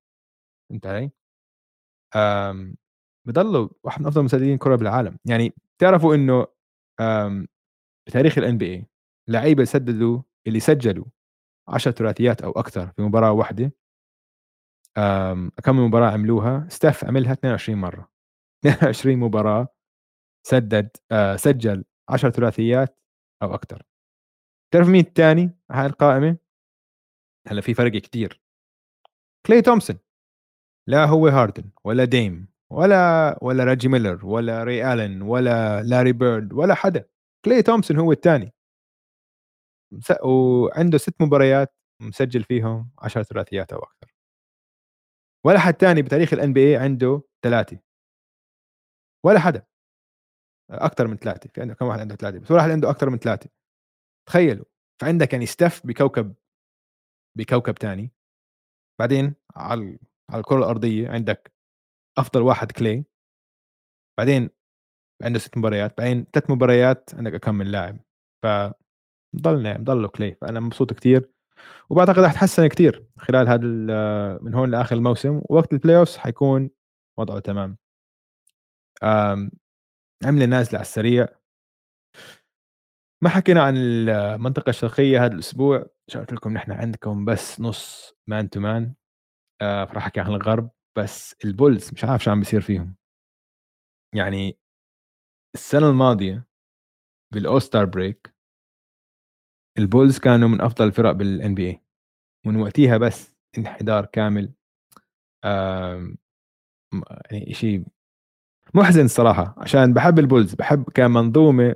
فهمت علي؟ بضلوا واحد من أفضل مسددين كرة بالعالم. يعني تعرفوا إنه بتاريخ ال NBA لعيبة سددوا اللي سجلوا 10 ثلاثيات أو أكثر في مباراة واحدة. كم مباراة عملوها؟ ستيف عملها 22 مرة. 22 مباراة سدد آه، سجل 10 ثلاثيات أو أكثر تعرف مين الثاني على القائمة؟ هلأ في فرق كثير كلاي تومسون. لا هو هاردن ولا ديم ولا ولا ريجي ميلر ولا ري آلن ولا لاري بيرد ولا حدا. كلاي تومسون هو الثاني. وعنده ست مباريات مسجل فيهم 10 ثلاثيات أو أكثر ولا حد ثاني بتاريخ ال NBA عنده ثلاثة. ولا حدا. أكثر من ثلاثة. في عندك كم واحد عنده ثلاثة؟ بس ولا حد عنده أكثر من ثلاثة. تخيلوا. فعندك يعني ستيف بكوكب بكوكب ثاني بعدين على على الكرة الأرضية عندك أفضل واحد كلاي. بعدين عنده ست مباريات. بعدين ثلاث مباريات عندك كم من لاعب. ف ضلنا ضلوا كلاي. فأنا مبسوط كثير وبعتقد راح يتحسن كثير خلال هذا من هون لآخر الموسم ووقت ال playoff حيكون وضعه تمام. عملة نازلة على السريع. ما حكينا عن المنطقة الشرقية هذا الأسبوع قلت لكم نحن عندكم بس نص man to man فراح أحكي عن الغرب بس ال Bulls مش عارف شو عم بيصير فيهم. يعني السنة الماضية بال All-Star break ال Bulls كانوا من أفضل الفرق بال NBA من وقتها بس انحدار كامل يعني شيء محزن الصراحة. عشان بحب ال Bulls بحب كمنظومة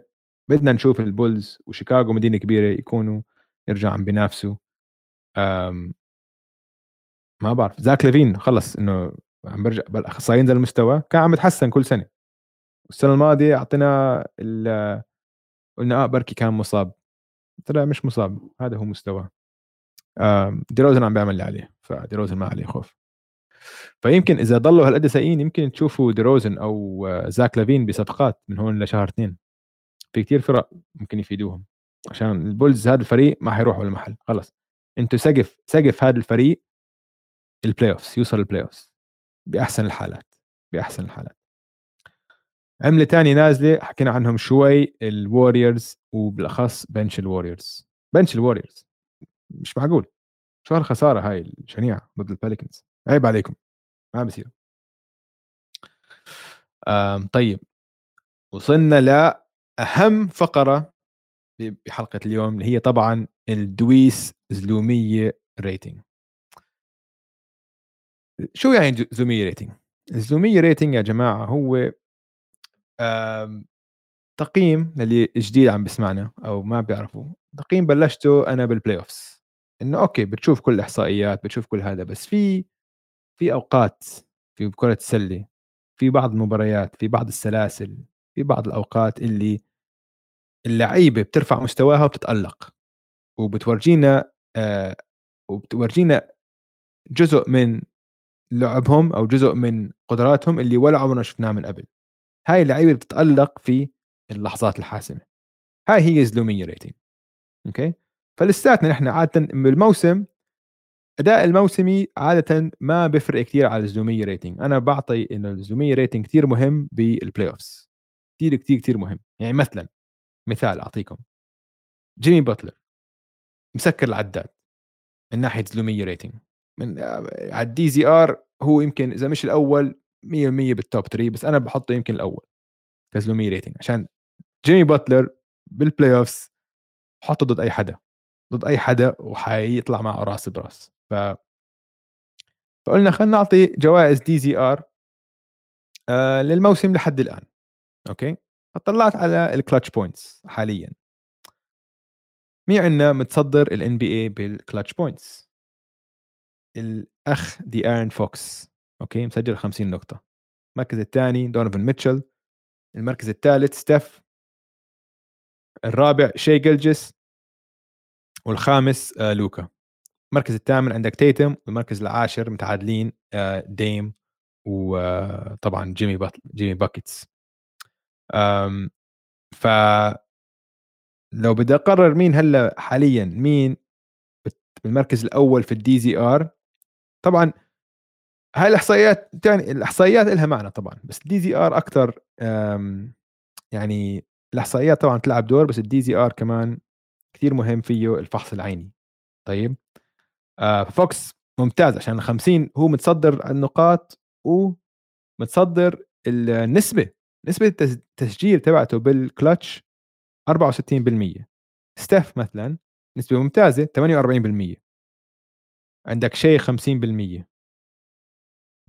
بدنا نشوف ال Bulls وشيكاغو مدينة كبيرة يكونوا يرجع عم بينافسوا. ما بعرف. زاك لافين خلص إنه عم برجع صار ينزل المستوى كان عم يتحسن كل سنة. السنة الماضية أعطينا قلنا آه بركي كان مصاب. طلع مش مصاب هذا هو مستواه. ديروزن عم بيعمل اللي عليه فديروزن ما عليه خوف. فيمكن إذا ضلوا هالقد سيئين يمكن تشوفوا ديروزن أو زاك لافين بصفقات من هون لشهر اثنين. في كتير فرق ممكن يفيدوهم عشان ال Bulls هذا الفريق ما حيروحوا لمحل خلص. أنتوا سقف سقف هذا الفريق ال playoffs يوصل ال playoffs بأحسن الحالات بأحسن الحالات. عملة ثانية نازلة حكينا عنهم شوي ال Warriors وبالأخص bench ال Warriors bench ال Warriors مش معقول. شو هالخساره هاي الشنيعة ضد ال Pelicans عيب عليكم. ما بصير طيب. وصلنا لاهم فقرة بحلقة اليوم اللي هي طبعا الدويس زلومية rating شو يعني زلومية rating الزلوميه rating يا جماعة هو تقييم للي جديد عم بسمعنا أو ما بيعرفوا. تقييم بلشته أنا بال playoffs إنه okay بتشوف كل الاحصائيات بتشوف كل هذا بس في في أوقات في كرة السلة في بعض المباريات في بعض السلاسل في بعض الأوقات اللي اللعيبة بترفع مستواها وبتتألق. وبتورجينا آه وبتورجينا جزء من لعبهم أو جزء من قدراتهم اللي ولا عمرنا شفناه من قبل. هاي اللعيبة بتتألق في اللحظات الحاسمة. هاي هي زلوميه rating okay؟ فلساتنا نحن عاده بالموسم أداء الموسمي عاده ما بيفرق كثير على الزلوميه rating أنا بعطي إنه الزلوميه rating كثير مهم بال playoffs كثير كثير كثير مهم. يعني مثلا مثال أعطيكم. جيمي باتلر مسكر العداد من ناحية زلوميه rating من على ال DZR هو يمكن إذا مش الأول 100% بال top 3 بس أنا بحطه يمكن الأول كزلوميه rating عشان جيمي باتلر بال playoffs حطه ضد أي حدا ضد أي حدا وحيطلع معه راس براس. ف فقلنا خلينا نعطي جوائز DZR آه للموسم لحد الآن okay؟ فطلعت على ال clutch points حاليا. مين عندنا متصدر ال NBA بال clutch points الأخ دي آرون فوكس okay؟ مسجل 50 نقطة. المركز الثاني دونيفن ميتشل المركز الثالث ستيف الرابع شي جلجس. والخامس آه لوكا. المركز الثامن عندك تيتم والمركز العاشر متعادلين آه ديم وطبعا جيمي بتلر جيمي باكيتس. ف لو بدي أقرر مين هلأ حاليا مين بالمركز الأول في ال DZR طبعا هاي الإحصائيات يعني الإحصائيات لها معنى طبعا بس ال DZR أكثر يعني الاحصائيات طبعا تلعب دور بس ال DZR كمان كثير مهم فيه الفحص العيني. طيب؟ آه فوكس ممتاز عشان 50 هو متصدر النقاط ومتصدر النسبة نسبة التسجيل تبعته بالكلتش 64% ستيف مثلا نسبة ممتازة 48% عندك شيء 50%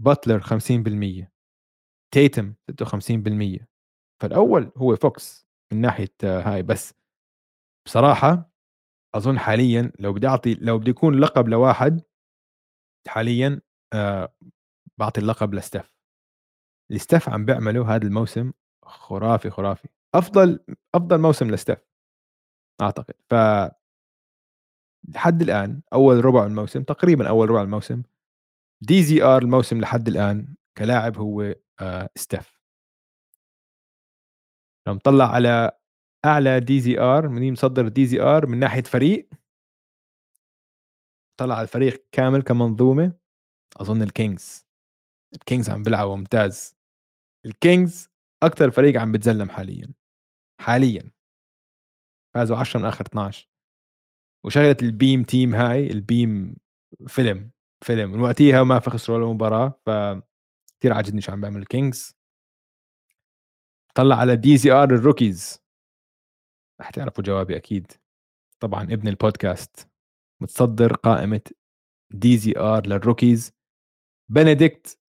باتلر 50% تيتم 56% فالأول هو فوكس. من ناحية هاي بس. بصراحة أظن حاليا لو بدي أعطي لو بدي يكون لقب لواحد حاليا آه بعطي اللقب لستيف. اللي ستيف عم بيعمله هذا الموسم خرافي خرافي. أفضل أفضل موسم لستيف أعتقد. ف لحد الآن أول ربع الموسم تقريبا أول ربع الموسم DZR الموسم لحد الآن كلاعب هو آه ستيف. لو نطلع على أعلى DZR مين مصدر DZR من ناحية فريق. طلع على الفريق كامل كمنظومة. أظن الكينجز. الكينجز عم بيلعبوا ممتاز. الكينجز أكثر فريق عم بتزلم حاليا. حاليا. فازوا 10 من آخر 12 وشغله ال beam team هاي ال beam فيلم فيلم. من وقتها ما خسروا ولا مباراة ف كثير عاجبني شو عم بيعمل الكينجز. طلع على DZR ال rookies. رح تعرفوا جوابي أكيد. طبعا ابن البودكاست. متصدر قائمة DZR لل rookies. بنديكت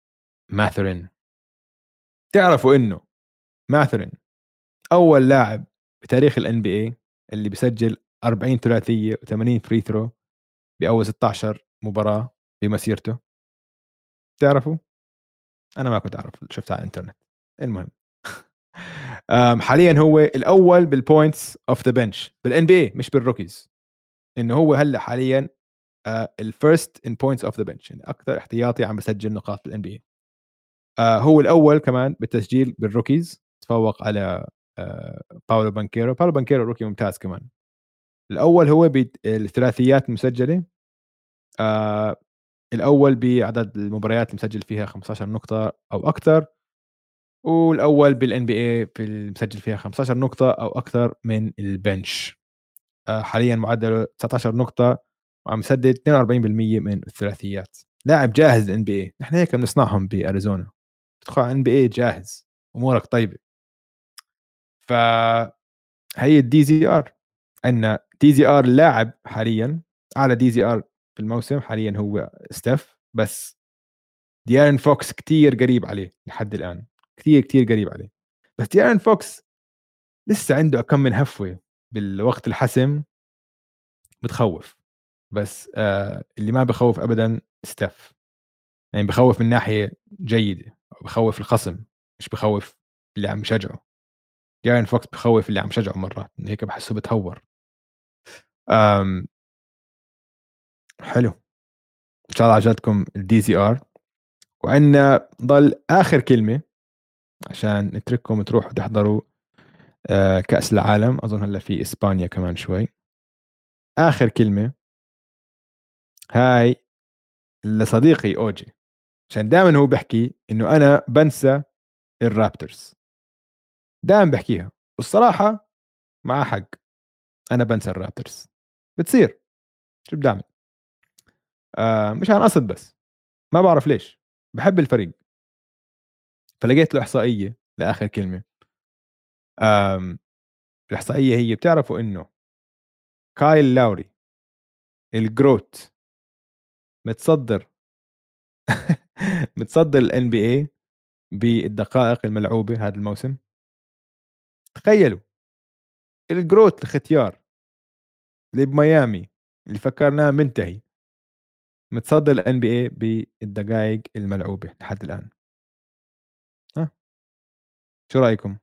ماثرين. تعرفوا إنه ماثرين أول لاعب بتاريخ ال NBA اللي بسجل 40 ثلاثية و80 free throw بأول 16 مباراة بمسيرته. تعرفوا؟ أنا ما كنت أعرف شفتها على الإنترنت. المهم. حاليا هو الأول بال points off the bench بال NBA مش بال rookies إنه هو هلأ حاليا ال first in points off the bench يعني أكثر احتياطي عم بسجل نقاط بال NBA هو الأول كمان بالتسجيل بال rookies تفوق على آه باولو بانكيرو باولو بانكيرو rookie ممتاز كمان. الأول هو بالثلاثيات المسجلة آه الأول بعدد المباريات المسجل فيها 15 نقطة أو أكثر. والأول بال NBA في المسجل فيها 15 نقطة أو أكثر من ال bench. آه حاليا معدله 19 نقطة وعم يسدد 42% من الثلاثيات. لاعب جاهز لل NBA نحن هيك بنصنعهم بأريزونا. تدخل على NBA جاهز. أمورك طيبة. ف هي ال DZR عندنا DZR لاعب حاليا أعلى DZR في الموسم حاليا هو ستيف بس ديارن فوكس كتير قريب عليه لحد الآن. كثير كثير قريب عليه. بس ديارن فوكس لسه عنده كم من هفوة بالوقت الحسم بتخوف. بس آه اللي ما بخوف ابدا ستيف. يعني بخوف من ناحية جيدة. بخوف الخصم مش بخوف اللي عم يشجعه ديارن فوكس بخوف اللي عم يشجعه مرات. هيك بحسه بتهور. أم حلو. إن شاء الله عجبتكم ال DZR وعندنا ضل آخر كلمة. عشان نترككم تروحوا تحضروا آه، كأس العالم. أظن هلا في إسبانيا كمان شوي. آخر كلمة. هاي لصديقي أوجي. عشان دائما هو بيحكي إنه أنا بنسى الرابترز. دائما بحكيها. والصراحة معاه حق. أنا بنسى الرابترز. بتصير. شو بدي أعمل؟ آه مش عن قصد بس. ما بعرف ليش. بحب الفريق. فلقيت له إحصائية لآخر كلمة. آم الإحصائية هي بتعرفوا إنه كايل لاوري ال GROAT متصدر متصدر ال NBA بالدقائق الملعوبة هذا الموسم. تخيلوا ال GROAT الختيار اللي بميامي اللي فكرناه منتهي متصدر ال NBA بالدقائق الملعوبة لحد الآن. شو رأيكم؟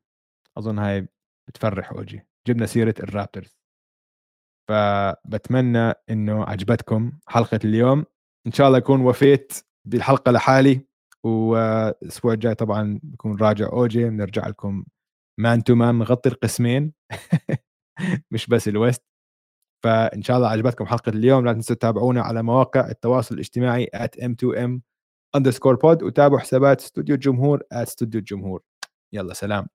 أظن هاي بتفرح اوجي جبنا سيرة الرابترز فبتمنى إنه عجبتكم حلقة اليوم. إن شاء الله اكون وفيت بالحلقة لحالي. والأسبوع الجاي طبعا بكون راجع أوجي. بنرجع لكم man to man نغطي القسمين. مش بس ال West. فإن شاء الله عجبتكم حلقة اليوم. لا تنسوا تتابعونا على مواقع التواصل الاجتماعي at m2m underscore pod. وتابعوا حسابات استوديو الجمهور at الجمهور يلا سلام.